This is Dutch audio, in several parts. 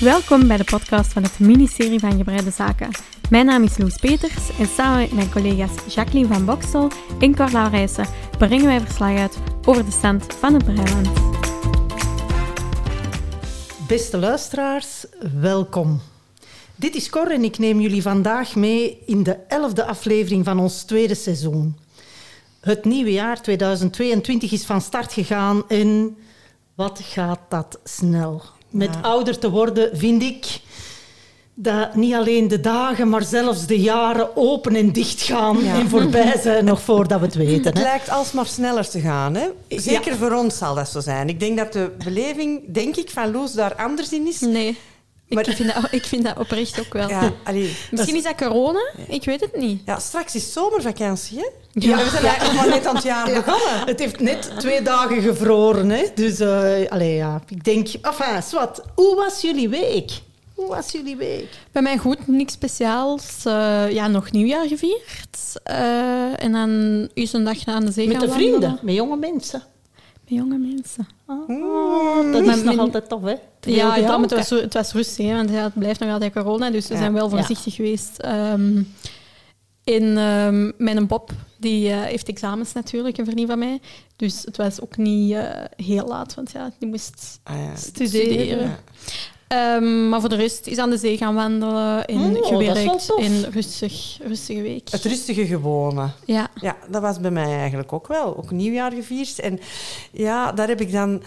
Welkom bij de podcast van het ministerie van Gebreide Zaken. Mijn naam is Loes Peters en samen met mijn collega's Jacqueline van Boksel en Cor Laurijsen brengen wij verslag uit over de stand van het Breiland. Beste luisteraars, welkom. Dit is Cor en ik neem jullie vandaag mee in de elfde aflevering van ons tweede seizoen. Het nieuwe jaar 2022 is van start gegaan en wat gaat dat snel? Met ouder te worden vind ik dat niet alleen de dagen, maar zelfs de jaren open en dicht gaan en voorbij zijn nog voordat we het weten. Het hè. lijkt alsmaar sneller te gaan. Hè? Zeker voor ons zal dat zo zijn. Ik denk dat de beleving, denk ik, van Loes daar anders in is. Nee, Maar- ik, vind dat, ik vind dat oprecht ook wel. Ja, allee, Misschien is dat corona, ik weet het niet. ja, straks is zomervakantie, hè? Ja. We zijn eigenlijk nog maar net aan het jaar begonnen. Het heeft net twee dagen gevroren, hè? Dus, eh allee, ja, ik denk... Enfin, zwart. Hoe was jullie week? Hoe was jullie week? Bij mij goed, niks speciaals. Eh, ja, nog nieuwjaar gevierd. Eh, en dan is een dag aan de zee Met de vrienden, met jonge mensen. Jonge mensen. Oh, dat Maar is nog altijd tof, hè? Te veel Ja, ja het was, het was rustig, hè, want ja, het blijft nog altijd corona, dus we zijn wel Ja. voorzichtig geweest. Ehm en mijn Bob, die eh, heeft examens natuurlijk, een vriendin van mij. Dus het was ook niet eh, heel laat, want ja, die moest Ah, ja. studeren. Ja. Ehm, maar voor de rest is aan de zee gaan wandelen en Oh, gewerkt. En rustig, rustige week. Het rustige gewone. Ja. Ja, dat was bij mij eigenlijk ook wel. Ook nieuwjaar gevierd. En ja, daar heb ik dan...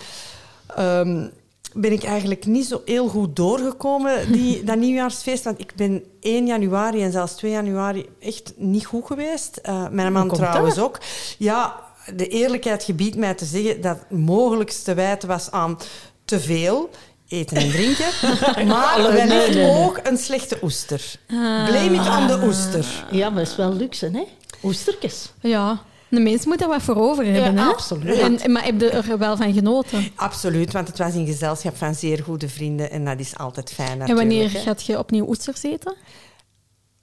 ehm, ben ik eigenlijk niet zo heel goed doorgekomen, die, dat nieuwjaarsfeest. Want ik ben 1 januari en zelfs 2 januari echt niet goed geweest. Eh, mijn man trouwens dat? ook. Ja, de eerlijkheid gebiedt mij te zeggen dat het mogelijkst te wijten was aan te veel eten en drinken. maar wellicht nee, nee, nee. ook een slechte oester. Blame it on de oester. Ja, maar dat is wel luxe, hè? Oestertjes. ja, de mens moet daar wat voor over hebben. hè? absoluut. En, maar heb je er wel van genoten? Absoluut, want het was in gezelschap van zeer goede vrienden en dat is altijd fijn En natuurlijk. wanneer hè. gaat je opnieuw oesters eten?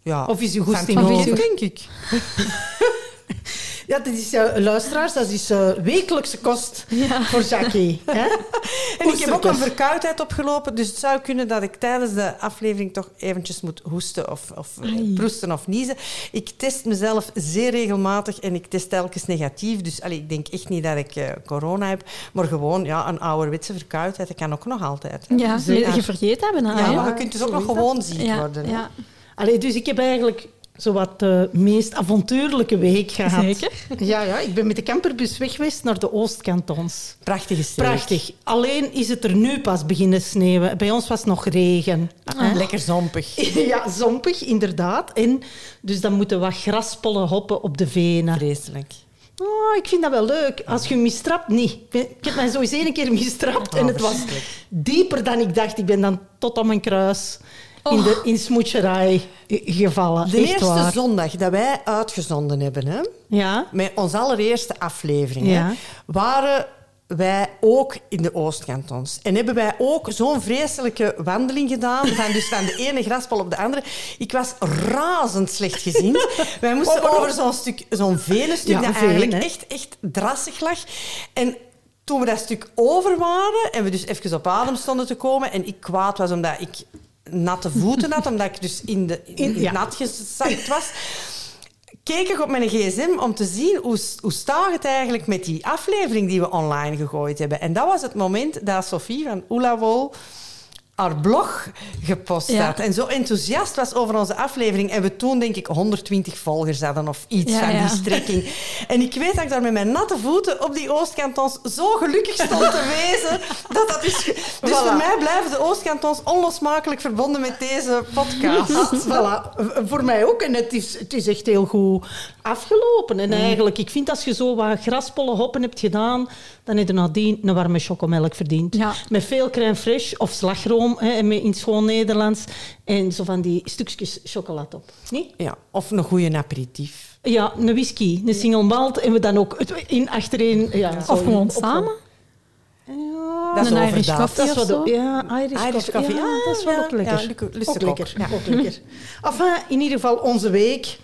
Ja, Of is uw van goesting over? denk ik. Ja, dat is, eh, luisteraars, dat is eh, wekelijkse kost voor Jackie. Hè? En ik heb ook een verkoudheid opgelopen, dus het zou kunnen dat ik tijdens de aflevering toch eventjes moet hoesten of, of eh, Ai. proesten of niezen. Ik test mezelf zeer regelmatig en ik test telkens negatief, dus allee, ik denk echt niet dat ik eh, corona heb, maar gewoon ja, een ouderwetse verkoudheid, dat kan ook nog altijd. hè. Ja, Zeker. je vergeet dat bijna. Ja, maar je kunt dus ook nog gewoon ziek ja, worden. Allee, dus ik heb eigenlijk zowat de meest avontuurlijke week gehad. Zeker. Ja, ja, ik ben met de camperbus weg geweest naar de Oostkantons. Prachtige streek. Prachtig. Alleen is het er nu pas beginnen sneeuwen. Bij ons was het nog regen. Hè? Lekker zompig. Ja, zompig, inderdaad. En dus dan moeten wat graspollen hoppen op de venen. Vreselijk. Oh, ik vind dat wel leuk. Als je mistrapt, niet. Ik, heb mij sowieso één keer mistrapt en het was dieper dan ik dacht. Ik ben dan tot aan mijn kruis in de in smoetscherij eh, gevallen. De Echt eerste waar. zondag dat wij uitgezonden hebben, hè, Ja. met onze allereerste aflevering, Ja. hè, waren wij ook in de Oostkantons. En hebben wij ook zo'n vreselijke wandeling gedaan, van, dus van de ene graspol op de andere. Ik was razend slecht gezien. wij moesten over zo'n stuk, zo'n venenstuk Ja, dat eigenlijk hè. echt, echt drassig lag. En toen we dat stuk over waren en we dus even op adem stonden te komen en ik kwaad was omdat ik natte voeten had, omdat ik dus in, de, in, In- ja. nat gezakt was, keek ik op mijn gsm om te zien hoe, hoe staat het eigenlijk met die aflevering die we online gegooid hebben. En dat was het moment dat Sophie van Oelawol haar blog gepost Ja. had. En zo enthousiast was over onze aflevering. En we toen, denk ik, 120 volgers hadden of iets Ja, van ja. die strekking. En ik weet dat ik daar met mijn natte voeten op die Oostkantons zo gelukkig stond te wezen. Dat dat is... Dus Voilà. voor mij blijven de Oostkantons onlosmakelijk verbonden met deze podcast. Voilà, voor mij ook. En het is, het is echt heel goed afgelopen. En eigenlijk, ik vind als je zo wat graspollen hoppen hebt gedaan, dan heb je nadien een warme chocomelk verdiend. Met veel crème fraîche of slagroom, hè, en met- in schoon Nederlands. En zo van die stukjes chocolade op. Niet? Ja, of een goede aperitief. Ja, een whisky, een single malt. En we dan ook het- in achterin... Ja, Of gewoon samen. Ja, Dat is een Irish coffee dat is of wat, zo. ja, Irish, Irish coffee. coffee, Ja, ah, dat is wel ja. ook lekker. Ja, ook lekker. Ja. Ook lekker. Enfin, in ieder geval, onze week.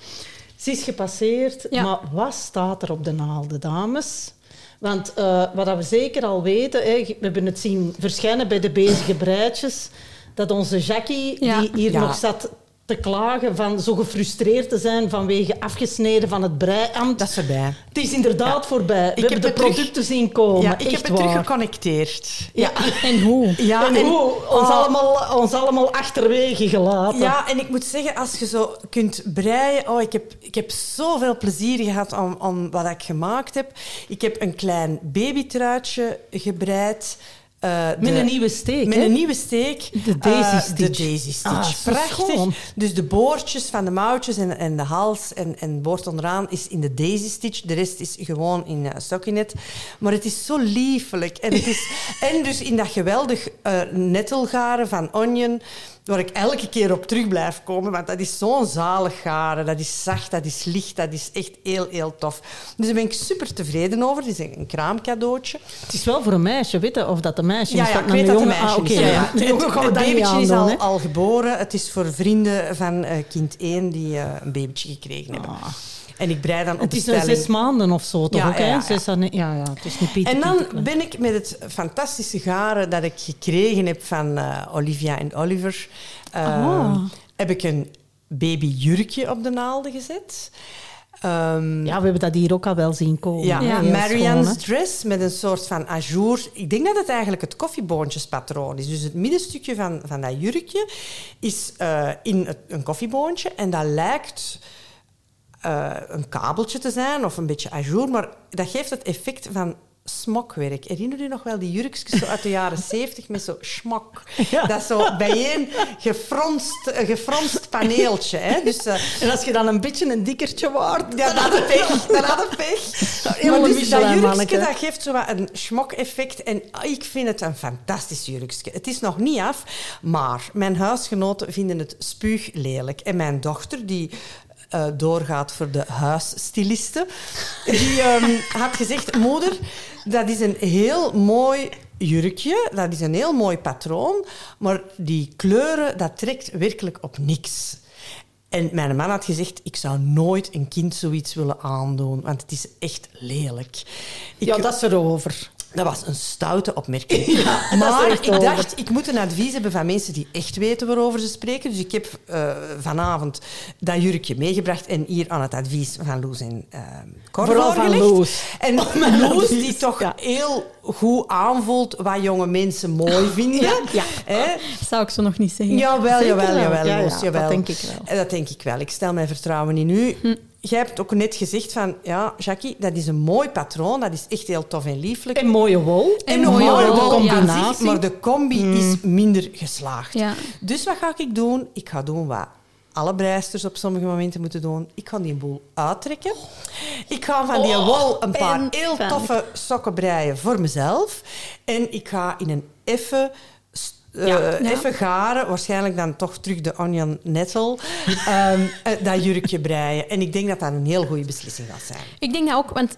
Ze is gepasseerd, Ja. maar wat staat er op de naalden, dames? Want eh, wat dat we zeker al weten, hè, we hebben het zien verschijnen bij de bezige breidjes, dat onze Jackie, Ja. die hier Ja. nog zat te klagen van zo gefrustreerd te zijn vanwege afgesneden van het breiambt. Dat is erbij. Het is inderdaad voorbij. We heb hebben de het terug- producten zien komen. Ja, ik echt heb het waar. terug geconnecteerd. Ja. En hoe? Ja, en, hoe? Ons, oh, allemaal, ons allemaal achterwege gelaten. Ja, en ik moet zeggen, als je zo kunt breien... Oh, ik heb, ik heb zoveel plezier gehad om, om wat ik gemaakt heb. Ik heb een klein babytruitje gebreid. Eh, Met een nieuwe steek, Met een nieuwe steek. De Daisy Eh, Stitch. De Daisy Stitch. Ah, zo Prachtig. schoon. Dus de boordjes van de mouwtjes en, en de hals en, en het boord onderaan is in de Daisy Stitch. De rest is gewoon in uh, stockinet. Maar het is zo liefelijk. En, het is, en dus in dat geweldig eh nettelgaren van Onion, waar ik elke keer op terug blijf komen. Want dat is zo'n zalig garen. Dat is zacht, dat is licht, dat is echt heel, heel tof. Dus daar ben ik super tevreden over. Het is een, kraamcadeautje. Het is wel voor een meisje, weet je? Of dat een meisje Ja, is. ja, ik weet dat het een meisje ah, is. oké, Ja, Het, het niet babytje is al, al geboren. Het is voor vrienden van eh, kind 1 die eh, een babytje gekregen hebben. En ik brei dan op. Het is zes maanden of zo, toch Ja, ook? hè? ja, ja. Zes aan- ja, ja, het is niet Pieter En dan Pieter. ben ik met het fantastische garen dat ik gekregen heb van eh, Olivia en Oliver, eh, Oh. heb ik een babyjurkje op de naalden gezet. Ehm, Ja, we hebben dat hier ook al wel zien komen. Ja, Marianne's schoon, dress met een soort van ajour. Ik denk dat het eigenlijk het koffieboontjespatroon is. Dus het middenstukje van, van dat jurkje is eh, in het- een koffieboontje. En dat lijkt eh, een kabeltje te zijn of een beetje ajour. Maar dat geeft het effect van smokwerk. Herinner u nog wel die jurkjes uit de jaren zeventig met zo smok? Ja. Dat zo bijeen gefronst, een gefronst paneeltje. Hè? Dus, eh, En als je dan een beetje een dikkertje wordt... ja, dat had pech. Dat had pech. Maar een dus dat jurkje, dat geeft zo wat een schmok-effect. En ik vind het een fantastisch jurkje. Het is nog niet af, maar mijn huisgenoten vinden het spuuglelijk. En mijn dochter, die eh, doorgaat voor de huisstyliste, die ehm, had gezegd... Moeder, dat is een heel mooi jurkje. Dat is een heel mooi patroon. Maar die kleuren, dat trekt werkelijk op niks. En mijn man had gezegd, ik zou nooit een kind zoiets willen aandoen, want het is echt lelijk. Ik, Ja, dat is erover. Dat was een stoute opmerking. dat maar ik dacht, ik moet een advies hebben van mensen die echt weten waarover ze spreken. Dus ik heb eh, vanavond dat jurkje meegebracht en hier aan het advies van Loes en uh, Cor Vooral van. Loes. En mijn Loes, die toch ja. heel goed aanvoelt wat jonge mensen mooi vinden. Ja, ja. Hè? Zou ik zo nog niet zeggen. Jawel, jawel, wel. jawel, Ja, ja, Loes, dat jawel. denk ik wel. En dat denk ik wel. Ik stel mijn vertrouwen in u. Hm. Jij hebt ook net gezegd van, ja, Jackie, dat is een mooi patroon. Dat is echt heel tof en lieflijk. En mooie wol. En een mooie wol, combinatie. Maar de combi Hm. is minder geslaagd. Ja. Dus wat ga ik doen? Ik ga doen wat alle breisters op sommige momenten moeten doen. Ik ga die boel uittrekken. Ik ga van die Oh, wol een paar en heel toffe sokken breien voor mezelf. En ik ga in een effe... eh, Ja. Even garen, waarschijnlijk dan toch terug de onion nettle, ehm, eh, dat jurkje breien. En ik denk dat dat een heel goede beslissing gaat zijn. Ik denk dat ook, want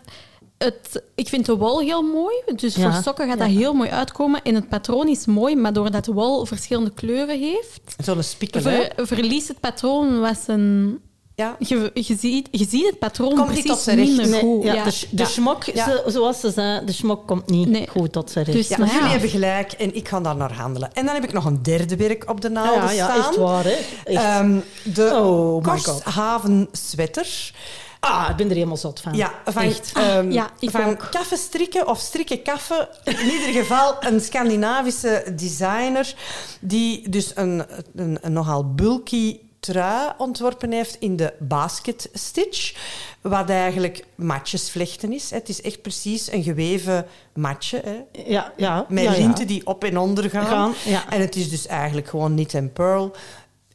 het, ik vind de wol heel mooi. Dus Ja. voor sokken gaat dat heel mooi uitkomen. En het patroon is mooi, maar doordat de wol verschillende kleuren heeft, Zo'n spikkel, ver- verliest het patroon wat zijn... Ja. Je, je, ziet, je ziet het patroon Komt niet tot precies zijn recht. minder Nee, goed. ja, ja. De, de Ja. schmok, Ja. zo- zoals ze zei, de schmok komt niet Nee. goed tot zijn recht. Dus- Ja, Maar jullie hebben gelijk en ik ga daar naar handelen. En dan heb ik nog een derde werk op de ja, naalden ja, ja, staan. echt waar, hè. Echt. Ehm, de Oh. Korshaven sweater. ah, ik ben er helemaal zot van. Ja, van, Echt. ehm, ja, ik van ook. kaffe strikken of strikken kaffe. In ieder geval een Scandinavische designer die dus een, een, een nogal bulky trui ontworpen heeft in de basket stitch. Wat eigenlijk matjesvlechten is. Het is echt precies een geweven matje. Hè. Ja, ja. Met ja, ja. linten die op en onder gaan. Gaan, ja. En het is dus eigenlijk gewoon knit en pearl.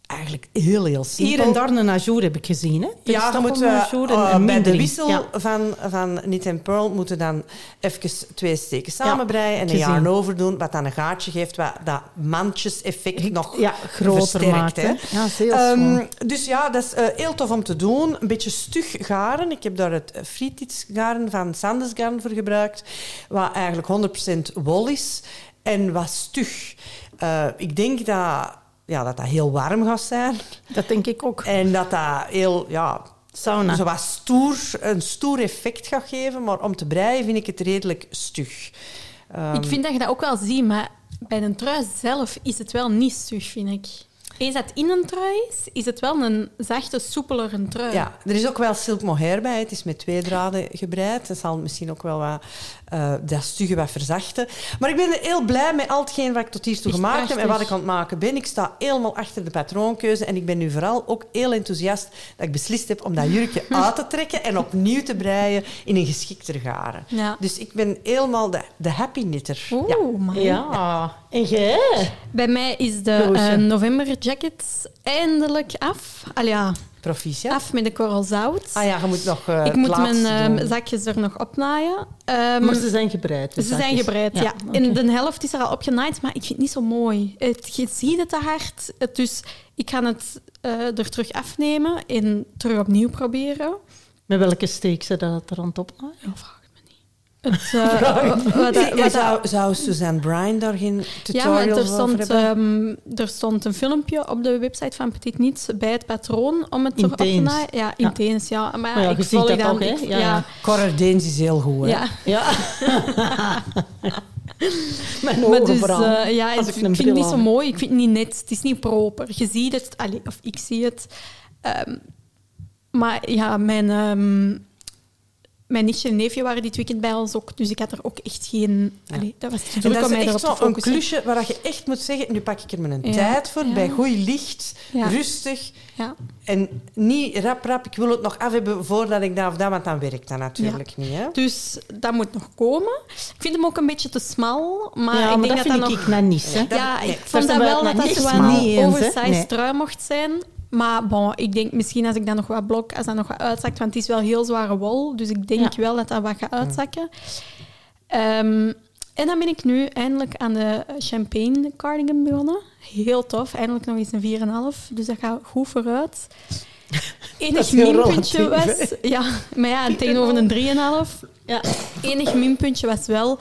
Eigenlijk heel, heel simpel. Hier en daar een ajour heb ik gezien, hè. Er is Ja, je toch moet wel een eh, en eh, bij de wissel Ja. van, van knit en pearl moeten dan even twee steken samenbreien en een jaar over doen, wat dan een gaatje geeft, wat dat mandjeseffect nog ja, groter versterkt. maakt, hè. Ja, heel schoon. dus ja, dat is eh, heel tof om te doen. Een beetje stug garen. Ik heb daar het eh, Frietits garen van Sandes Garn voor gebruikt, wat eigenlijk 100% wol is en wat stug. Ik denk dat, ja, dat dat heel warm gaat zijn Dat denk ik ook. en dat dat heel, ja, Sauna. zo wat stoer, een stoer effect gaat geven. Maar om te breien vind ik het redelijk stug. Ik vind dat je dat ook wel ziet, maar bij een trui zelf is het wel niet stug, vind ik. Eens dat het in een trui is, is het wel een zachte, soepelere trui. Ja, er is ook wel silk mohair bij. Het is met twee draden gebreid. Dat zal misschien ook wel wat, uh, dat stugge wat verzachten. Maar ik ben heel blij met al hetgeen wat ik tot hiertoe gemaakt heb en wat ik aan het maken ben. Ik sta helemaal achter de patroonkeuze en ik ben nu vooral ook heel enthousiast dat ik beslist heb om dat jurkje uit te trekken en opnieuw te breien in een geschikter garen. Ja. Dus ik ben helemaal de, de happy knitter. Oeh, Ja. man. Ja. En jij? Bij mij is de eh, november jacket eindelijk af. Al ja, Proficiat. af met de korrel zout. Ah ja, je moet nog eh, ik moet mijn ehm, zakjes er nog opnaaien. Ehm, Maar ze zijn gebreid. Ze zijn gebreid, ja. En de helft is er al opgenaaid, maar ik vind het niet zo mooi. Het, je ziet het te hard. Het, dus ik ga het eh, er terug afnemen en terug opnieuw proberen. Met welke steek ze dat er aan het opnaaien? Ja, het eh, wat, wat, Ja, zou, zou Suzanne Bryan daar geen ja, tutorial maar er over stond, hebben? ehm, er stond een filmpje op de website van Petit Niets bij het patroon om het erop te naaien. Ja, intens, ja. Maar, Maar ja, ik volg dat dan, toch, hè? Ja, ja, ja. Cora Deens is heel goed, hè? ja. Ja. Mijn Maar dus, vooral. ja, ik, vind het niet zo mooi. Ik vind het niet net. Het is niet proper. Je ziet het, allee, of ik zie het. Ehm, maar ja, mijn, ehm, mijn nichtje en neefje waren dit weekend bij ons ook. Dus ik had er ook echt geen... Allee, dat was te En druk dat om is mij erop te zo'n klusje waar je echt moet zeggen, nu pak ik er mijn Ja, tijd voor, ja. bij goed licht, Ja. rustig. Ja. En niet rap, rap, ik wil het nog af hebben voordat ik dat of dat, want dan werkt dat natuurlijk niet. Hè? Dus dat moet nog komen. Ik vind hem ook een beetje te smal. Maar ja, ik denk dat dat vind dat ik nog... ik nou niet. Hè. Dat- ja, nee, ik vond daar dat wel dat het dat eens een oversized Nee. trui mocht zijn. Maar bon, ik denk misschien als ik dat nog wat blok, als dat nog wat uitzakt, want het is wel heel zware wol, dus ik denk Ja. wel dat dat wat gaat uitzakken. Ehm, en dan ben ik nu eindelijk aan de champagne cardigan begonnen. Heel tof, eindelijk nog eens een 4,5, dus dat gaat goed vooruit. Enig minpuntje was... Ja, maar ja, tegenover een 3,5 Ja. enig minpuntje was wel...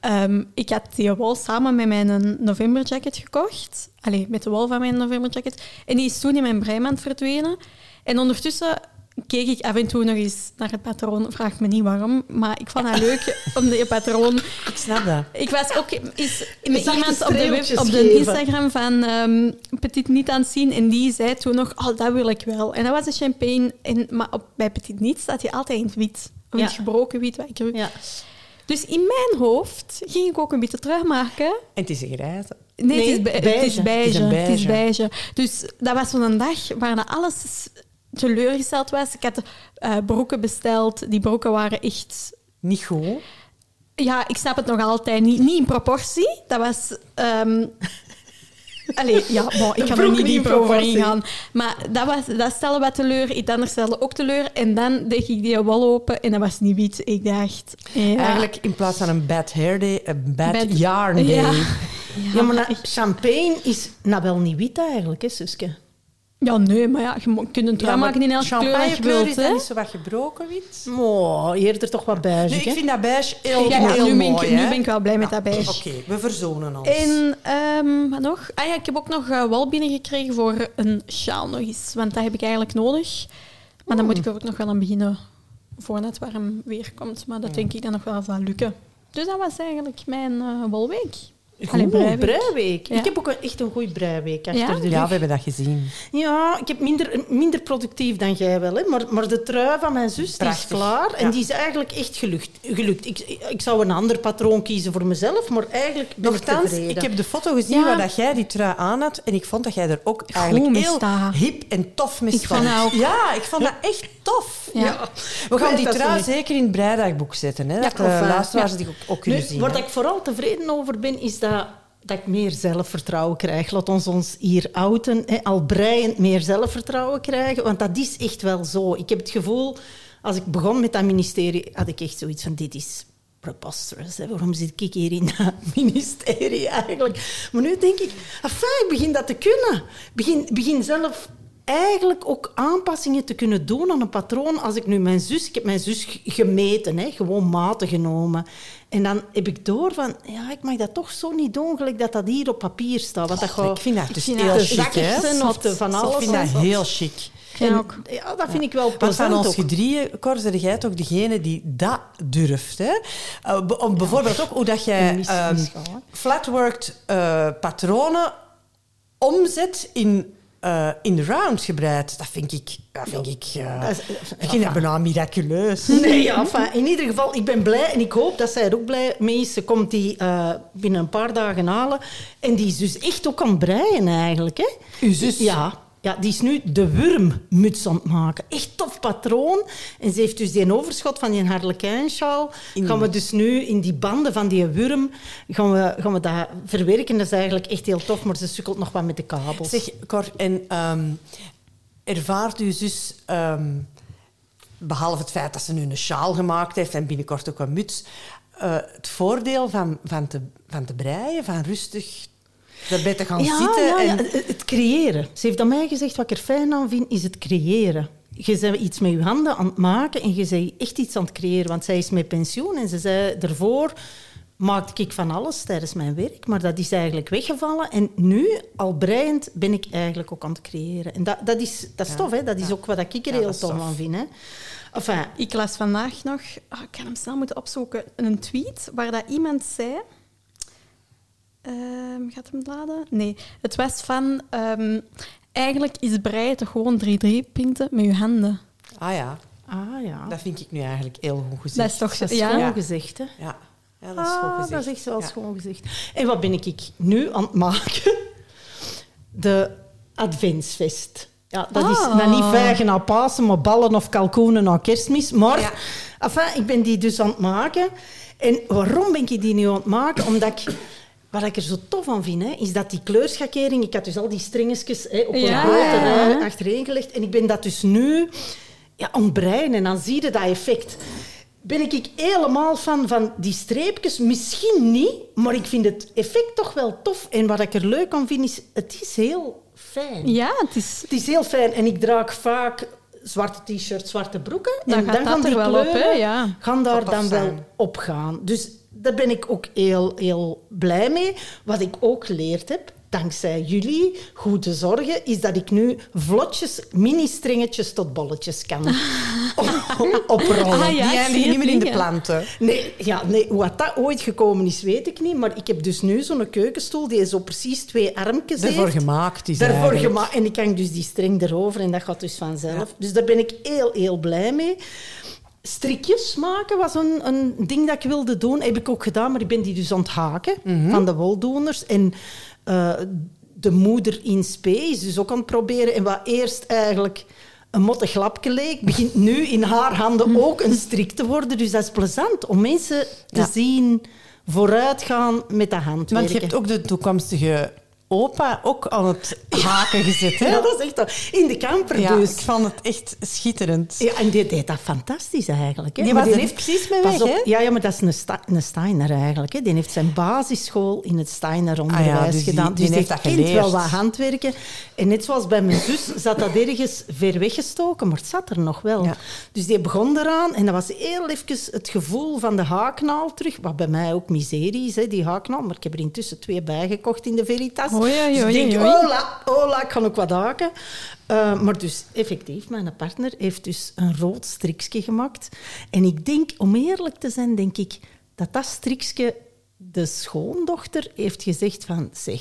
ehm, ik had die wol samen met mijn novemberjacket gekocht. Allee, met de wol van mijn novemberjacket. En die is toen in mijn breimand verdwenen. En ondertussen keek ik af en toe nog eens naar het patroon. Vraag me niet waarom, maar ik vond het leuk om die patroon... Ik snap dat. Ik was ook eens met iemand op de, web, op de. Instagram van ehm Petit Niet aan het zien en die zei toen nog, oh, dat wil ik wel. En dat was een champagne, en, maar op, bij Petit Niet staat hij altijd in het wit. Ja. het gebroken wit, wat ik Ja. Dus in mijn hoofd ging ik ook een witte trui maken. En het is een grijze. Nee, het, is be- beige. het is beige. Het is een Het is beige. beige. Dus dat was zo'n dag waarna alles teleurgesteld was. Ik had eh, broeken besteld. Die broeken waren echt... Niet goed. Ja, ik snap het nog altijd niet. Niet in proportie. Dat was... ehm Allee, ja, bon, ik ga er niet dieper over ingaan. Maar dat, was, dat stelde wat teleur. Iets anders stelde ook teleur. En dan deed ik die wol open en dat was niet wit. Ik dacht... Ja, Eigenlijk in plaats van een bad hair day, een bad, Bad- yarn day. Ja. Ja, maar champagne is nou wel niet wit eigenlijk, hè, Suske? Ja, nee, maar ja, je kunt een trui maar maken in elke kleur dat je champagnekleur wilt. is dat hè. niet zo wat gebroken wit. Oh, eerder toch wat beige, Nu, ik vind dat beige heel, Ja, ja, heel nu, ben mooi. ik, nu ben ik wel blij met dat beige. Oké, we verzonen ons. En ehm, wat nog? Ah ja, ik heb ook nog eh, wol binnengekregen voor een sjaal nog eens. Want dat heb ik eigenlijk nodig. Maar dan moet ik er ook nog wel aan beginnen voordat het warm weer komt. Maar dat denk ik dan nog wel zal lukken. Dus dat was eigenlijk mijn eh, wolweek. Goed, breiweek. breiweek. Ja. Ik heb ook een- echt een goede breiweek achter Ja? de rug. Ja, we hebben dat gezien. Ja, ik heb minder, minder productief dan jij wel. Hè. Maar, maar de trui van mijn zus die is klaar. En Ja. die is eigenlijk echt gelukt. gelukt. Ik, ik zou een ander patroon kiezen voor mezelf, maar eigenlijk ben ik Nochtans, tevreden. ik heb de foto gezien Ja. waar dat jij die trui aan had. En ik vond dat jij er ook eigenlijk heel hip en tof mee Ik stond. vond dat ook. Ja, ik vond dat echt tof. Ja. We gaan die niet. zeker in het breidagboek zetten. Hè, Ja, dat de luisteraars Ja. die ook, ook kunnen Nu, zien. waar hè. ik vooral tevreden over ben, is dat, dat ik meer zelfvertrouwen krijg. Laat ons ons hier outen. Hè, al breiend meer zelfvertrouwen krijgen. Want dat is echt wel zo. Ik heb het gevoel, als ik begon met dat ministerie, had ik echt zoiets van, dit is preposterous. Hè? Waarom zit ik hier in dat ministerie eigenlijk? Maar nu denk ik, enfin, ik begin dat te kunnen. Ik begin, begin zelf eigenlijk ook aanpassingen te kunnen doen aan een patroon. Als ik nu mijn zus... Ik heb mijn zus gemeten, hè, gewoon maten genomen. En dan heb ik door van... Ja, ik mag dat toch zo niet doen, gelijk dat dat hier op papier staat. Want dat Ik vind dat dus vind heel dat chic, hè? zakjes of te van Ik alles. vind dat heel chic. Ik En. Ja, dat vind ik wel Want van plezant ons gedrieën, Cor, ben jij toch degene die dat durft. Hè? Eh, om bijvoorbeeld ook hoe dat jij ehm, flatworked eh, patronen omzet in, eh, in de round gebreid. Dat vind ik, dat vind ik, eh, Dat is- ik vind dat bijna miraculeus. Nee, ja, enfin, in ieder geval, ik ben blij en ik hoop dat zij er ook blij mee is. Ze komt die eh, binnen een paar dagen halen. En die is dus echt ook aan het breien eigenlijk. Hè? Uw zus? Ja, ja, die is nu de wurmmuts aan het maken. Echt tof patroon. En ze heeft dus die overschot van die harlekijnsjaal. Gaan we dus nu in die banden van die wurm gaan we, gaan we dat verwerken. Dat is eigenlijk echt heel tof, maar ze sukkelt nog wat met de kabels. Zeg, Cor, en ehm, ervaart zus, ehm, behalve het feit dat ze nu een sjaal gemaakt heeft en binnenkort ook een muts, eh, het voordeel van, van, te, van te breien, van rustig daarbij te gaan zitten? Ja, en, het- het creëren. Ze heeft aan mij gezegd, wat ik er fijn aan vind, is het creëren. Je bent iets met je handen aan het maken en je bent echt iets aan het creëren. Want zij is met pensioen en ze zei daarvoor maakte ik van alles tijdens mijn werk, maar dat is eigenlijk weggevallen. En nu, al breiend, ben ik eigenlijk ook aan het creëren. En dat, dat is, dat is Ja, tof, hè? dat is ook wat ik er Ja, heel tof aan vind. Hè? Enfin, Ik las vandaag nog, ah, ik kan hem snel moeten opzoeken, een tweet waar dat iemand zei... Ehm, gaat hem laden? Nee. Het was van... ehm, eigenlijk is breien toch gewoon 3D-pinten met je handen. ah ja, ah ja, dat vind ik nu eigenlijk heel goed gezegd. Dat is toch... dat is ja. schoon gezegd. Hè? Ja, ja dat is goed Ah, gezegd. dat is echt wel Ja. schoon gezegd. En wat ben ik nu aan het maken? De Adventsfest. Ja, dat is Ah. nou niet vijgen na Pasen, maar ballen of kalkoenen na kerstmis. Maar Ja. enfin, ik ben die dus aan het maken. En waarom ben ik die nu aan het maken? Omdat ik... Wat ik er zo tof aan vind, hè, is dat die kleurschakering... Ik had dus al die stringetjes hè, op een Ja, grote achtereen gelegd. En ik ben dat dus nu ja, aan het breien. En dan zie je dat effect. Ben ik, ik helemaal van, van die streepjes? Misschien niet, maar ik vind het effect toch wel tof. En wat ik er leuk aan vind, is... Het is heel fijn. Ja, het is... Het is heel fijn. En ik draag vaak zwarte t-shirts, zwarte broeken. Dan en gaat dan dat gaan die er wel op, hè? kleuren Ja. gaan daar dan wel op gaan. Dus daar ben ik ook heel, heel blij mee. Wat ik ook geleerd heb, dankzij jullie goede zorgen, is dat ik nu vlotjes, mini-stringetjes tot bolletjes kan oprollen. Ah, ja, Die eindigen niet meer in de planten. Nee, ja, nee, hoe dat dat ooit gekomen is, weet ik niet. Maar ik heb dus nu zo'n keukenstoel die zo precies twee armpjes Ervoor heeft. gemaakt is Daarvoor gemaakt. En ik hang dus die string erover en dat gaat dus vanzelf. Dus daar ben ik heel, heel blij mee. Strikjes maken was een, een ding dat ik wilde doen. Heb ik ook gedaan, maar ik ben die dus aan het haken Mhm. van de woldoeners. En eh, de moeder in is dus ook aan het proberen. En wat eerst eigenlijk een mottig lapje leek, begint nu in haar handen ook een strik te worden. Dus dat is plezant om mensen te Ja. zien vooruitgaan met dat handwerken. Want je hebt ook de toekomstige opa ook aan het haken gezet. Hè? Ja, dat is echt... In de camper Ja, dus. ik vond het echt schitterend. Ja, en die deed dat fantastisch eigenlijk. Hè. Die was er heeft- precies mee weg, op, hè? Ja, ja, maar dat is een, sta, een Steiner eigenlijk. Hè. Die heeft zijn basisschool in het Steiner-onderwijs Ah ja, dus die- gedaan. die dus heeft die dat kent geleerd. wel wat handwerken. En net zoals bij mijn zus zat dat ergens ver weggestoken, maar het zat er nog wel. Dus die begon eraan en dat was heel even het gevoel van de haaknaal terug. Wat bij mij ook miserie is, hè, die haaknaal. Maar ik heb er intussen twee bijgekocht in de Veritas. Oei, oei, dus ik oei, denk, oei. hola, hola, ik kan ook wat haken. Eh, maar dus effectief, mijn partner heeft dus een rood strikje gemaakt. En ik denk, om eerlijk te zijn, denk ik dat dat strikje de schoondochter heeft gezegd van, zeg,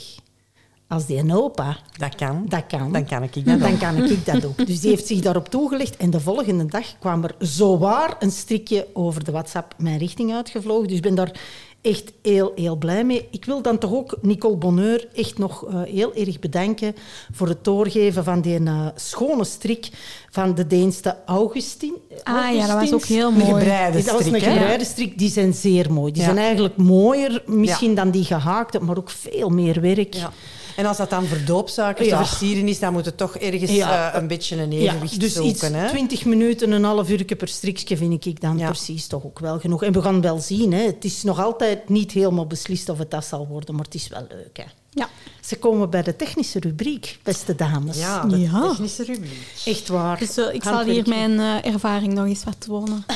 als die een opa Dat kan. dat kan, Dan kan ik dat dan ook. kan ik dat ook. Dus die heeft zich daarop toegelegd en de volgende dag kwam er zowaar een strikje over de WhatsApp mijn richting uitgevlogen. Dus ik ben daar echt heel, heel blij mee. Ik wil dan toch ook Nicole Bonheur echt nog eh, heel erg bedanken voor het doorgeven van die eh, schone strik van de Deense Augustin. Ah ja, dat was ook heel Een mooi. gebreide dat was een gebreide strik. Die zijn zeer mooi. Die Ja. zijn eigenlijk mooier misschien dan die gehaakte, maar ook veel meer werk. Ja. En als dat dan voor doopsuikers Ja. te versieren is, dan moet het toch ergens Ja. eh, een beetje een evenwicht dus zoeken. iets, hè? 20 minuten, een half uur per strikje vind ik dan Ja. precies toch ook wel genoeg. En we gaan wel zien, hè. het is nog altijd niet helemaal beslist of het dat zal worden, maar het is wel leuk. Hè. Ja. Ze komen bij de technische rubriek, beste dames. Ja, de Ja. technische rubriek. Echt waar. Dus eh, ik zal hier mijn eh, ervaring nog eens wat tonen.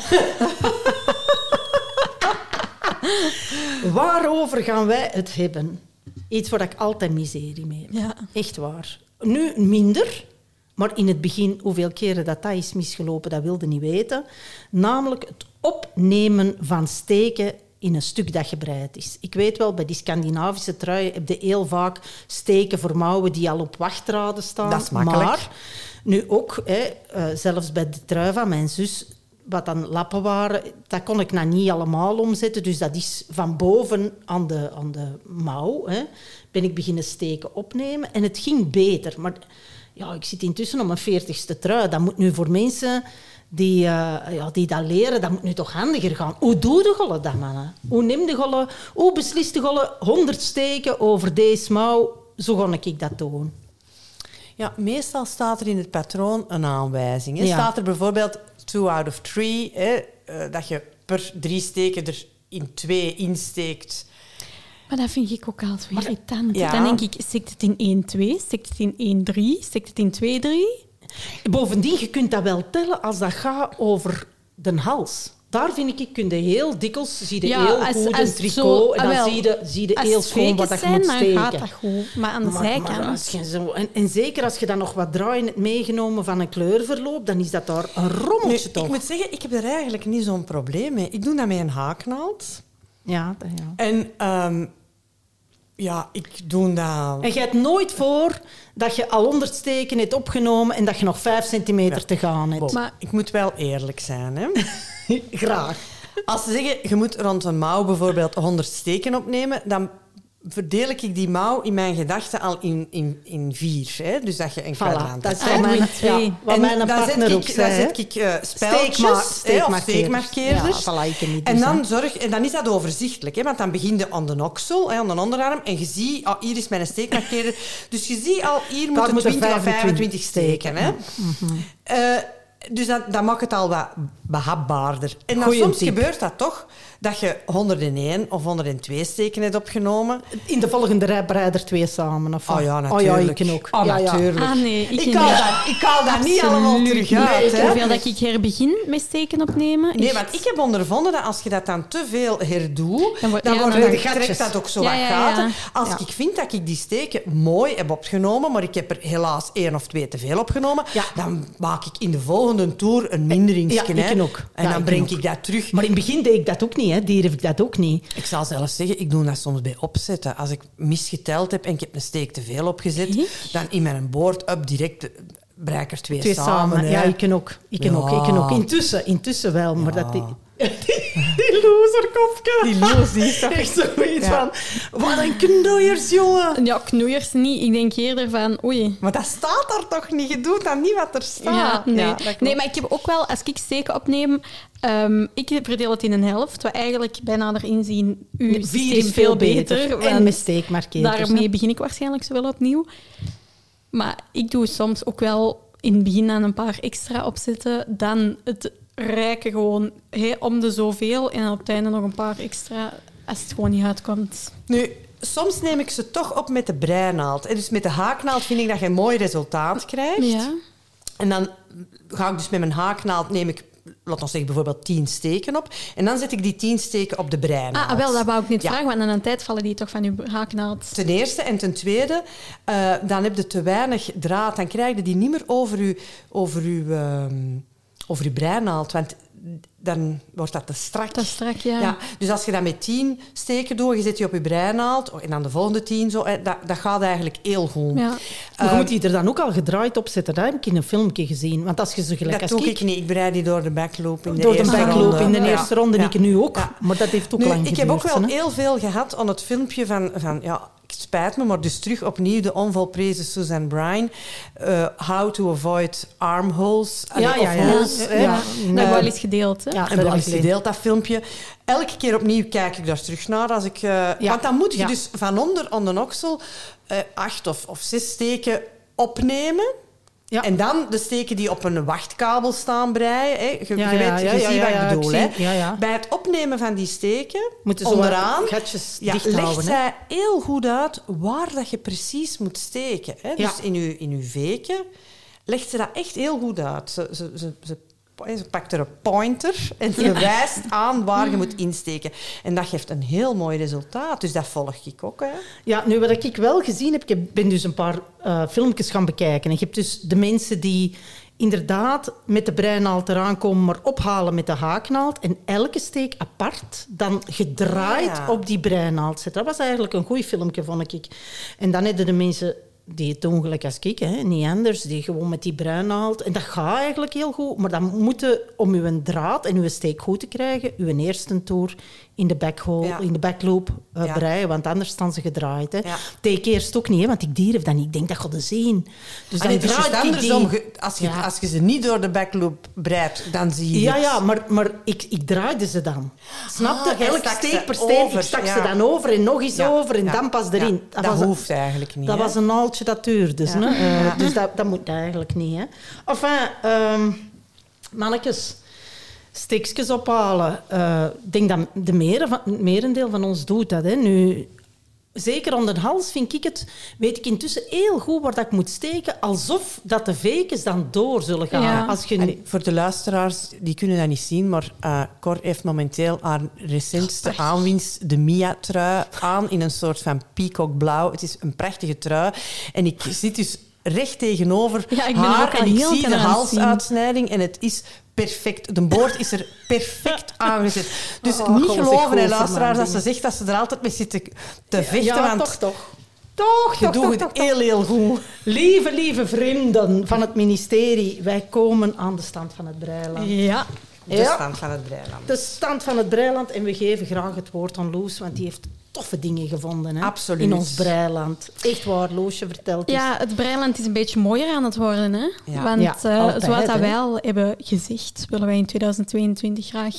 Waarover gaan wij het hebben? Iets waar ik altijd miserie mee heb. Ja. Echt waar. Nu minder, Maar in het begin, hoeveel keren dat dat is misgelopen, dat wilde niet weten. Namelijk het opnemen van steken in een stuk dat gebreid is. Ik weet wel, bij die Scandinavische truien heb je heel vaak steken voor mouwen die al op wachtraden staan. Dat is makkelijk. Maar nu ook, hè, eh, zelfs bij de trui van mijn zus, wat dan lappen waren, dat kon ik nou niet allemaal omzetten. Dus dat is van boven aan de, aan de mouw, hè, ben ik beginnen steken opnemen. En het ging beter. Maar ja, ik zit intussen op mijn veertigste trui. Dat moet nu voor mensen die, eh, ja, die dat leren, dat moet nu toch handiger gaan. Hoe doe de golle dat, mannen? Hoe neem de golle, hoe beslist de golle 100 steken over deze mouw? Zo ga ik dat doen. Ja, meestal staat er in het patroon een aanwijzing. Hè. Ja. Staat er bijvoorbeeld two out of three, hè, eh, dat je per drie steken er in twee insteekt. Maar dat vind ik ook altijd weer irritant. ja. Dan denk ik, steekt het in 1-2, steekt het in 1-3, steekt het in 2-3? Bovendien, je kunt dat wel tellen als dat gaat over de hals. Daar vind ik, ik kun je heel dikwijls, zie je Ja, heel als- goed als een tricot zo- en ah, dan wel. zie je, zie je heel het schoon wat dat je moet zijn, steken. dan gaat dat goed. Maar aan de Maar- maar zijkant... als je zo, en, en zeker als je dan nog wat draaien hebt meegenomen van een kleurverloop, dan is dat daar een Nu, rommeltje toch? ik moet zeggen, ik heb er eigenlijk niet zo'n probleem mee. Ik doe dat met een haaknaald. Ja, dat- ja. En ehm, ja, ik doe dat... En je hebt nooit voor dat je al 100 steken hebt opgenomen en dat je nog 5 centimeter Ja. te gaan hebt. Maar- Ik moet wel eerlijk zijn. Hè. Graag. Als ze zeggen, je moet rond een mouw bijvoorbeeld 100 steken opnemen, dan verdeel ik die mouw in mijn gedachten al in, in, in vier. Hè? Dus dat je een Voilà, kwadrant dat wat Ah, mijn, twee. ja, wat En mijn dan partner zet ook ik, zei. dan zet ik eh speltjes Steekma- hè, of steekmarkeerders. steekmarkeerders. Ja, voilà, en, dan zorg, en dan is dat overzichtelijk. Hè? Want dan begin je aan de oksel, hè, aan de onderarm. En je ziet, ah, hier is mijn steekmarkeerder. Dus je ziet al, hier moeten moet er 20 of 25 25 steken. Hè? Eh, dus dat, maakt het al wat behapbaarder. En dan Goeie soms tip. gebeurt dat toch, dat je 101 of 102 steken hebt opgenomen. In de volgende rij bereid twee samen. Of Oh ja, Oh ja, natuurlijk. ik ook. Oh, ja, ja. natuurlijk. Ah nee, ik, Ik haal dat, ik haal dat niet allemaal terug uit. hè. Hoeveel dat ik herbegin met steken opnemen. Nee, want ik heb ondervonden dat als je dat dan te veel herdoet, Dan dan, wordt- ja, wordt, dan- dan de gatjes. trekt dat ook zo Ja, wat ja, ja. gaten. Als Ja. ik vind dat ik die steken mooi heb opgenomen, maar ik heb er helaas één of twee te veel opgenomen, Ja. dan maak ik in de volgende tour een minderingsje. Ja, ik ook. En Ja, dan ik breng ik dat terug. Maar in het begin deed ik dat ook niet. Hè. Durf ik dat ook niet. Ik zal zelfs zeggen, ik doe dat soms bij opzetten. Als ik misgeteld heb en ik heb een steek te veel opgezet, Echt? dan in mijn boord-up direct bereik ik er twee, Twee samen. hè. Ja, ik ken ook. Ik Ja. ook. Ik ken ook. Intussen, intussen wel. Maar Ja. dat die, die loserkopje. Die loos, die is Echt zoiets Ja. van... Wat een knoeiers, jongen. Ja, knoeiers niet. Ik denk eerder van, oei. Maar dat staat er toch niet? Je doet dan niet wat er staat. Ja, nee. nee, maar ik heb ook wel, als ik steken opneem, ehm, ik verdeel het in een helft, wat eigenlijk bijna erin zien, uw systeem is veel beter. En steekmarkeerders. Daarmee begin ik waarschijnlijk zo wel opnieuw. Maar ik doe soms ook wel in het begin aan een paar extra opzetten, dan het rijken gewoon om de zoveel en op het einde nog een paar extra als het gewoon niet uitkomt. Nu, soms neem ik ze toch op met de breinaald. En dus met de haaknaald vind ik dat je een mooi resultaat krijgt. Ja. En dan ga ik dus met mijn haaknaald, neem ik, laat ons zeggen, bijvoorbeeld tien steken op. En dan zet ik die tien steken op de breinaald. Ah, wel, dat wou ik niet Ja. vragen, want aan een tijd vallen die toch van uw haaknaald. Ten eerste. En ten tweede, eh, dan heb je te weinig draad. Dan krijg je die niet meer over je, over uw, over uw breinaald. Want dan wordt dat te strak. Dat is strak, ja. Ja, dus als je dat met tien steken doet, je zet die op je breinaald en dan de volgende tien, zo, eh, dat, dat gaat eigenlijk heel goed. Ja. Maar je Eh, moet die er dan ook al gedraaid op zetten. Dat heb ik in een filmpje gezien. Want als je zo gelijk dat als doe ik, ik niet. Ik breid die door de backloop in de door de eerste backloop ronde. in de Ja. eerste ronde, Ja. ik nu ook. Ja. Maar dat heeft ook Nu, lang ik heb ook wel heel veel gehad aan het filmpje van, van ja, spijt me, maar dus terug opnieuw de onvolprezen Suzanne Bryan. eh, how to avoid armholes. Ja, Allee, ja, ja. holes, Ja, hè. ja. Dat wel eens gedeeld. Hè? Ja, En gelezen. gedeeld, dat filmpje. Elke keer opnieuw kijk ik daar terug naar. Als ik, eh, Want dan moet je dus van onder aan de oksel eh, acht of, of zes steken opnemen. Ja. En dan de steken die op een wachtkabel staan breien. Hè. Je, Ja, je ja, weet, je ziet wat ik ik bedoel. zie- hè. Bij het opnemen van die steken, Moeten onderaan, gatjes legt houden, zij heel goed uit waar dat je precies moet steken. Hè. Dus in je, in uw veken legt ze dat echt heel goed uit. Ze, ze, ze, ze ze pakt er een pointer en ze wijst aan waar je moet insteken. En dat geeft een heel mooi resultaat. Dus dat volg ik ook. Hè. Ja, nu wat ik wel gezien heb, ik ben dus een paar uh, filmpjes gaan bekijken. En je hebt dus de mensen die inderdaad met de breinaald eraan komen, maar ophalen met de haaknaald en elke steek apart dan gedraaid Ah, ja. op die breinaald zetten. Dat was eigenlijk een goed filmpje, vond ik. En dan hadden de mensen die het doen gelijk als ik, hè, niet anders, die gewoon met die bruinaald. En dat gaat eigenlijk heel goed, maar dan moeten, om uw draad en uw steek goed te krijgen, uw eerste toer in de backhole, Ja. in de backloop uh, Ja. breien, want anders staan ze gedraaid. Hè. Ja. Eerst ook niet, hè, want ik durf dat niet. Ik denk dat gaat zien. Dus Ah, dan het is andersom. Als je, als je ze niet door de backloop breidt, dan zie je Ja, het. ja, maar, maar ik, ik draaide ze dan. Snap Ah, je? Elk stak steek per steek, ik stak ze dan over en nog eens over en dan pas erin. Dat, was hoeft eigenlijk niet. Dat hè. was een aaltje dat duurde. Eh, Ja. Dus dat, dat moet eigenlijk niet. Hè. Enfin, ehm mannetjes, steekjes ophalen. Eh, Ik denk dat de mere van, het merendeel van ons doet dat. Hè. Nu, zeker onder de hals vind ik het, weet ik intussen heel goed waar dat ik moet steken, alsof dat de vekens dan door zullen gaan. Ja. Als je, Allee, voor de luisteraars, die kunnen dat niet zien, maar eh Cor heeft momenteel haar recentste aanwinst, de Mia-trui, aan in een soort van peacockblauw. Het is een prachtige trui. En ik zit dus recht tegenover Ja, ik haar en ik zie de halsuitsnijding en het is perfect. De boord is er perfect aangezet. Dus Oh, niet geloven, hè, luisteraars, als ze zegt dat ze er altijd mee zitten te vechten. ja, want toch, toch. toch, je toch, doet toch, het toch. heel, heel goed. Lieve, lieve vrienden van het ministerie, wij komen aan de stand van het Breiland. Ja. De Ja. stand van het Breiland. De stand van het Breiland en we geven graag het woord aan Loes, want die heeft toffe dingen gevonden hè, Absoluut. in ons Breiland. Echt waar, Loesje vertelt eens. Ja, het Breiland is een beetje mooier aan het worden. Hè? Ja. Want Ja, eh, altijd, zoals dat wij al hebben gezegd, willen wij in 2022 graag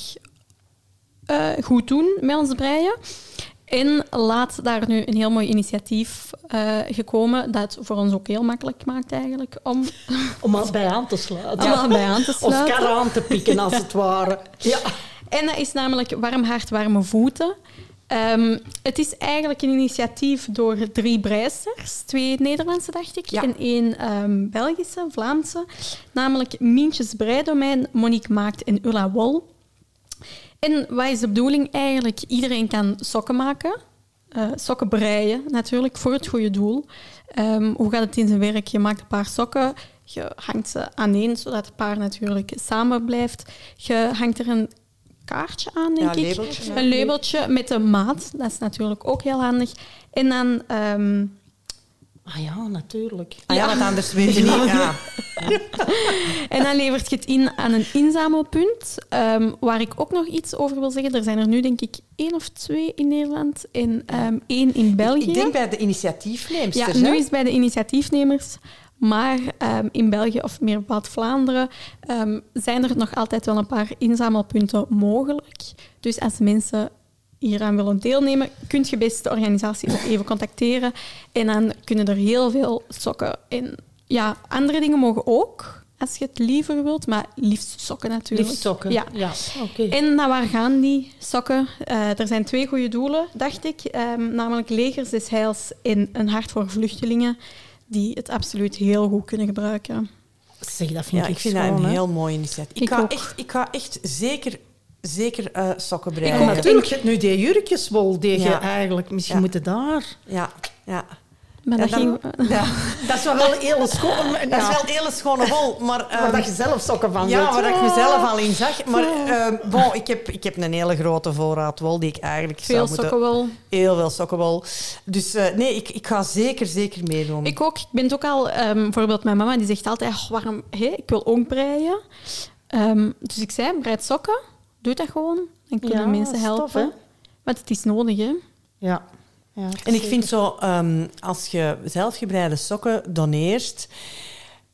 eh, goed doen met ons breien. En laat daar nu een heel mooi initiatief eh, gekomen, dat voor ons ook heel makkelijk maakt eigenlijk, om Om al bij aan te sluiten. allemaal bij aan te Of sluiten. kar aan te pikken, als het ware. Ja. En dat is namelijk Warm Hart, Warme Voeten. Ehm, het is eigenlijk een initiatief door drie breisters. Twee Nederlandse, dacht ik, Ja. en één ehm, Belgische, Vlaamse. Namelijk Mientjes Breidomein, Monique Maakt en Ulla Wol. En wat is de bedoeling eigenlijk? Iedereen kan sokken maken. Eh, sokken breien, natuurlijk, voor het goede doel. Ehm, hoe gaat het in zijn werk? Je maakt een paar sokken, je hangt ze aaneen, zodat het paar natuurlijk samen blijft. Je hangt er een kaartje aan, denk Ja, ik. labeltje. Een labeltje met de maat, dat is natuurlijk ook heel handig. En dan... ehm, Ah ja, natuurlijk. Ah ja, want anders weet je niet. Ja. En dan levert je het in aan een inzamelpunt. ehm, waar ik ook nog iets over wil zeggen. Er zijn er nu denk ik één of twee in Nederland en ehm, één in België. Ik denk bij de initiatiefnemers. ja, nu is het bij de initiatiefnemers. Maar ehm, in België of meer bepaald Vlaanderen zijn er nog altijd wel een paar inzamelpunten mogelijk. Dus als mensen hieraan willen deelnemen, kun je best de organisatie ook even contacteren. En dan kunnen er heel veel sokken en ja, andere dingen mogen ook. Als je het liever wilt, maar liefst sokken natuurlijk. Liefst sokken. Ja. ja. Oké. En naar waar gaan die sokken? Eh, er zijn twee goede doelen, dacht ik. Ehm, namelijk Legers des Heils en een hart voor vluchtelingen, die het absoluut heel goed kunnen gebruiken. Zeg, dat vind Ja, ik ik vind schoon, dat een heel mooi initiatief. Ik, Ik ga ook. echt, ik ga echt zeker, zeker eh, sokken En breien. natuurlijk, je hebt nu die je Ja. eigenlijk... Misschien Ja. moeten daar... Ja, ja. Maar Ja, dat dan- ging... ja. Dat is wel wel heel schoon. Dat is wel hele schone wol, maar... Waar ehm, dat je zelf sokken van ja, waar ik Ah. mezelf al in zag. Maar ehm, bon, ik, heb, ik heb een hele grote voorraad wol die ik eigenlijk Veel zou moeten... sokken wel. Heel veel sokkenwol. Dus eh, nee, ik, ik ga zeker, zeker meedoen. Ik ook. Ik ben het ook al... ehm, bijvoorbeeld mijn mama die zegt altijd, "Ach, waarom... hé, ik wil ook breien. Ehm, dus ik zei, breid sokken. Doe dat gewoon. Dan kunnen Ja, mensen helpen. hè? Want het is nodig, hè. Ja. ja En ik vind zo, ehm, als je zelfgebreide sokken doneert...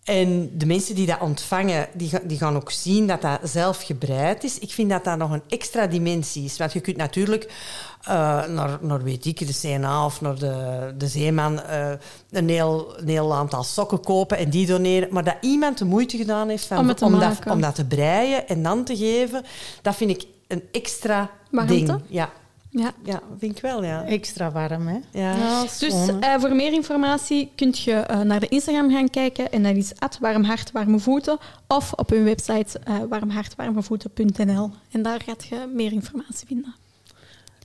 En de mensen die dat ontvangen, die, die gaan ook zien dat dat zelf gebreid is. Ik vind dat dat nog een extra dimensie is. Want je kunt natuurlijk eh, naar, naar, weet ik, de CNA of naar de, de Zeeman eh, een, heel, een heel aantal sokken kopen en die doneren. Maar dat iemand de moeite gedaan heeft van, Om dat, maken. om dat te breien en dan te geven, dat vind ik een extra ding. Ja. Ja. Ja, vind ik wel, ja. Extra warm, hè? Ja. Ja, Dus eh, voor meer informatie kunt je eh, naar de Instagram gaan kijken. En dat is warmhart, warme voeten. Of op hun website uh, warmhartwarmevoeten.nl. En daar gaat je meer informatie vinden.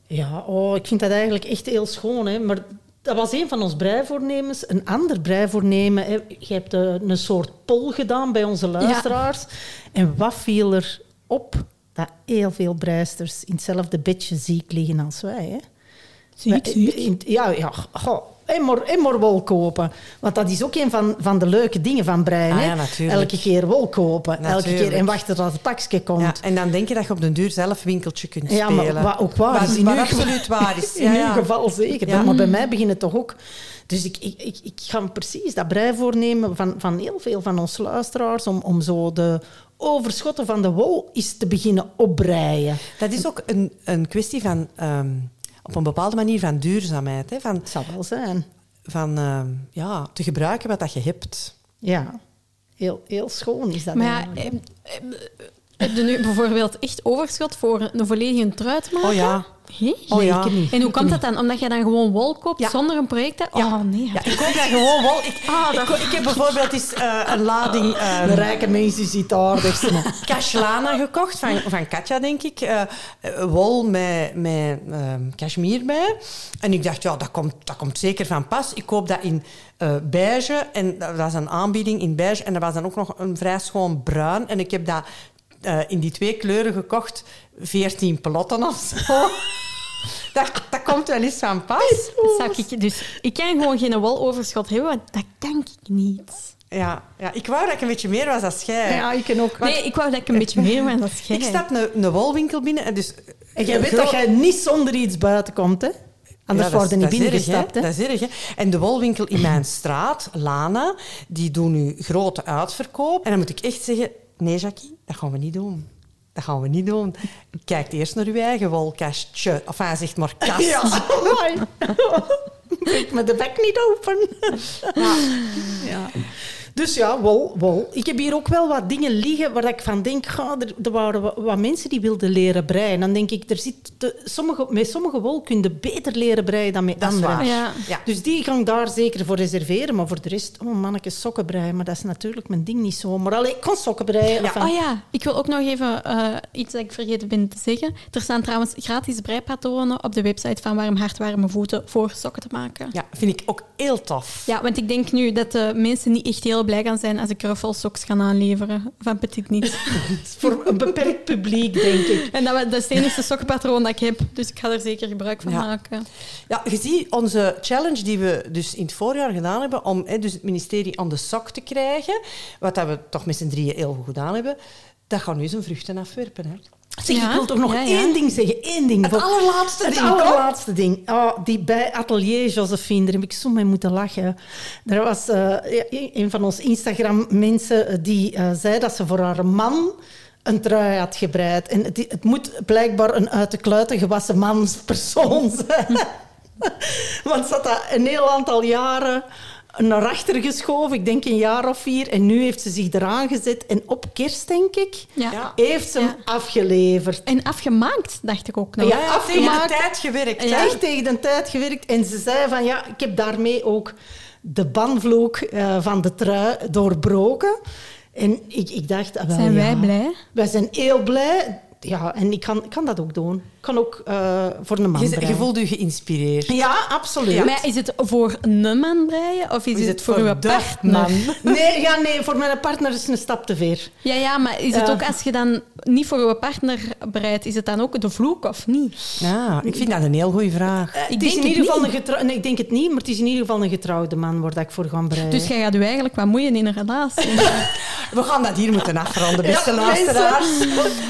Ja, oh, ik vind dat eigenlijk echt heel schoon. Hè? Maar dat was een van ons breivoornemens. Een ander breivoornemen. Hè? Je hebt uh, een soort poll gedaan bij onze luisteraars. Ja. En wat viel er op? Dat heel veel breisters in hetzelfde bedje ziek liggen als wij. Hè? Ziek, ziek? Ja, ja. Goh. En maar, en maar wol kopen. Want dat is ook een van, van de leuke dingen van breien. Ah, ja, Elke keer wol kopen. Natuurlijk. Elke keer en wachten tot het pakje komt. Ja, en dan denk je dat je op de duur zelf winkeltje kunt ja, spelen. maar wat ook waar Wat, is. In wat uw absoluut waar is. In ja, uw geval zeker. Ja. Maar bij mij begint het toch ook... Dus ik, ik, ik, ik ga precies dat brei voornemen van, van heel veel van onze luisteraars om, om zo de overschotten van de wol eens te beginnen opbreien. Dat is ook een, een kwestie van... Um, op een bepaalde manier van duurzaamheid. Hè? Van, Het zal wel zijn. Van uh, ja, te gebruiken wat dat je hebt. Ja, heel, heel schoon is dat. Maar ja, eh, heb je nu bijvoorbeeld echt overschot voor een volledige trui te maken? Oh ja. Hey? Oh, ja. niet. En hoe komt dat dan? Omdat je dan gewoon wol koopt Ja. zonder een project? hè? Ja. Oh nee. Ja, ik koop dat gewoon wol. Ik, Ah, ik, heb bijvoorbeeld eens uh, een lading... Uh, De rijke mensen ziet het aardigste. Cashlana gekocht, van, van Katja, denk ik. Uh, wol met, met cashmere bij. En ik dacht, ja, dat komt, dat komt zeker van pas. Ik koop dat in uh, beige. En dat was een aanbieding in beige. En er was dan ook nog een vrij schoon bruin. En ik heb dat uh, in die twee kleuren gekocht. 14 plotten of zo. Dat, dat komt wel eens van pas. Dat ik, dus ik kan gewoon geen woloverschot hebben, want dat kan ik niet. Ja, ja, ik wou dat ik een beetje meer was als jij. Ja, ik ken ook. Nee, ik wou dat ik een beetje meer was als jij. Ik stap een, een wolwinkel binnen en dus... En jij weet dat jij niet zonder iets buiten komt, hè? Anders Ja, er niet binnengestapt. hè? Dat is erg, hè? En de wolwinkel in mijn straat, Lana, die doen nu grote uitverkoop. En dan moet ik echt zeggen, nee Jackie, dat gaan we niet doen. Dat gaan we niet doen. Kijk eerst naar uw eigen wolkastje. Of hij zegt maar kast. Ja, amai. Breek me de bek niet open. Ja. Ja. Dus ja, wol, wol. Ik heb hier ook wel wat dingen liggen waar ik van denk, ga, er, er waren wat, wat mensen die wilden leren breien. Dan denk ik, er zit te, sommige, met sommige wol kun je beter leren breien dan met Dat is andere. waar. Ja. Ja. Dus die ga ik daar zeker voor reserveren. Maar voor de rest, oh manneke, sokken breien. Maar dat is natuurlijk mijn ding niet zo. Maar alleen, ik kon sokken breien. Ja. Enfin, Oh ja, ik wil ook nog even uh, iets dat ik vergeten ben te zeggen. Er staan trouwens gratis breipatronen op de website van Warm Hart, Warme Voeten voor sokken te maken. ja, vind ik ook heel tof. Ja, want ik denk nu dat de mensen niet echt heel blij gaan zijn als ik ruffelsocks ga aanleveren van Petit Niet. voor een beperkt publiek, denk ik. en dat, dat is het enige sokkenpatroon dat ik heb, dus ik ga er zeker gebruik van Ja. maken. Ja, je ziet onze challenge die we dus in het voorjaar gedaan hebben om hè, dus het ministerie aan de sok te krijgen, wat dat we toch met z'n drieën heel goed gedaan hebben, dat gaat nu zijn vruchten afwerpen. Hè. Zeg, Ja, ik wil toch nog ja, ja. één ding zeggen. Één ding. Het allerlaatste Het ding, kom. allerlaatste ding. Oh, die bij Atelier Josephine, daar heb ik zo mee moeten lachen. Er was eh, een van onze Instagram-mensen eh, die eh, zei dat ze voor haar man een trui had gebreid. En het, het moet blijkbaar een uit de kluiten gewassen manspersoon zijn. Want ze had dat een heel aantal jaren naar achter geschoven. Ik denk een jaar of vier. En nu heeft ze zich eraan gezet. En op kerst, denk ik, Ja. Heeft ze hem Ja. afgeleverd. En afgemaakt, dacht ik ook nog. Ja, tegen de tijd gewerkt. Echt tegen de tijd gewerkt. En ze zei van ja, ik heb daarmee ook de banvloek eh, van de trui doorbroken. En ik, ik dacht... ah, wel, Zijn wij ja. blij? Wij zijn heel blij. Ja, en ik kan, ik kan dat ook doen. Kan ook eh, voor een man Je, je breien. voelt je geïnspireerd. Ja, absoluut. Maar is het voor een man breien of is, Is het voor, uw partner? Nee, ja, nee, voor mijn partner is het een stap te ver. Ja, ja, maar is het Ja. ook als je dan niet voor uw partner breidt, is het dan ook de vloek of niet? Ja, ik vind dat een heel goede vraag. Eh, Ik het is denk in het ieder geval niet. een getrouwde... Nee, ik denk het niet, maar het is in ieder geval een getrouwde man waar dat ik voor ga breien. Dus jij gaat u eigenlijk wat moeien in een relatie. We gaan dat hier moeten afronden, beste Ja, luisteraars.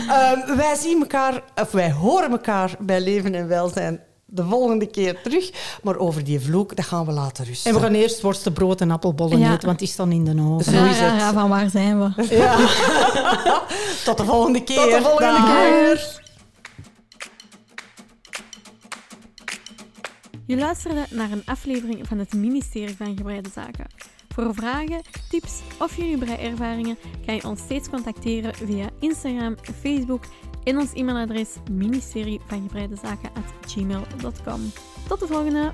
Ehm, wij zien elkaar, of wij horen elkaar bij Leven en Welzijn de volgende keer terug. Maar over die vloek, dat gaan we laten rusten. En we gaan eerst worstenbrood en appelbollen Ja. eten, want die staan in de oven. Zo Ja, is het. ja, van waar zijn we? Ja. Tot de volgende keer. Tot de volgende Dag. keer. Je luisterde naar een aflevering van het ministerie van Gebreide Zaken. Voor vragen, tips of jullie breiervaringen kan je ons steeds contacteren via Instagram, Facebook in ons e-mailadres ministerie van gmail.com. Tot de volgende!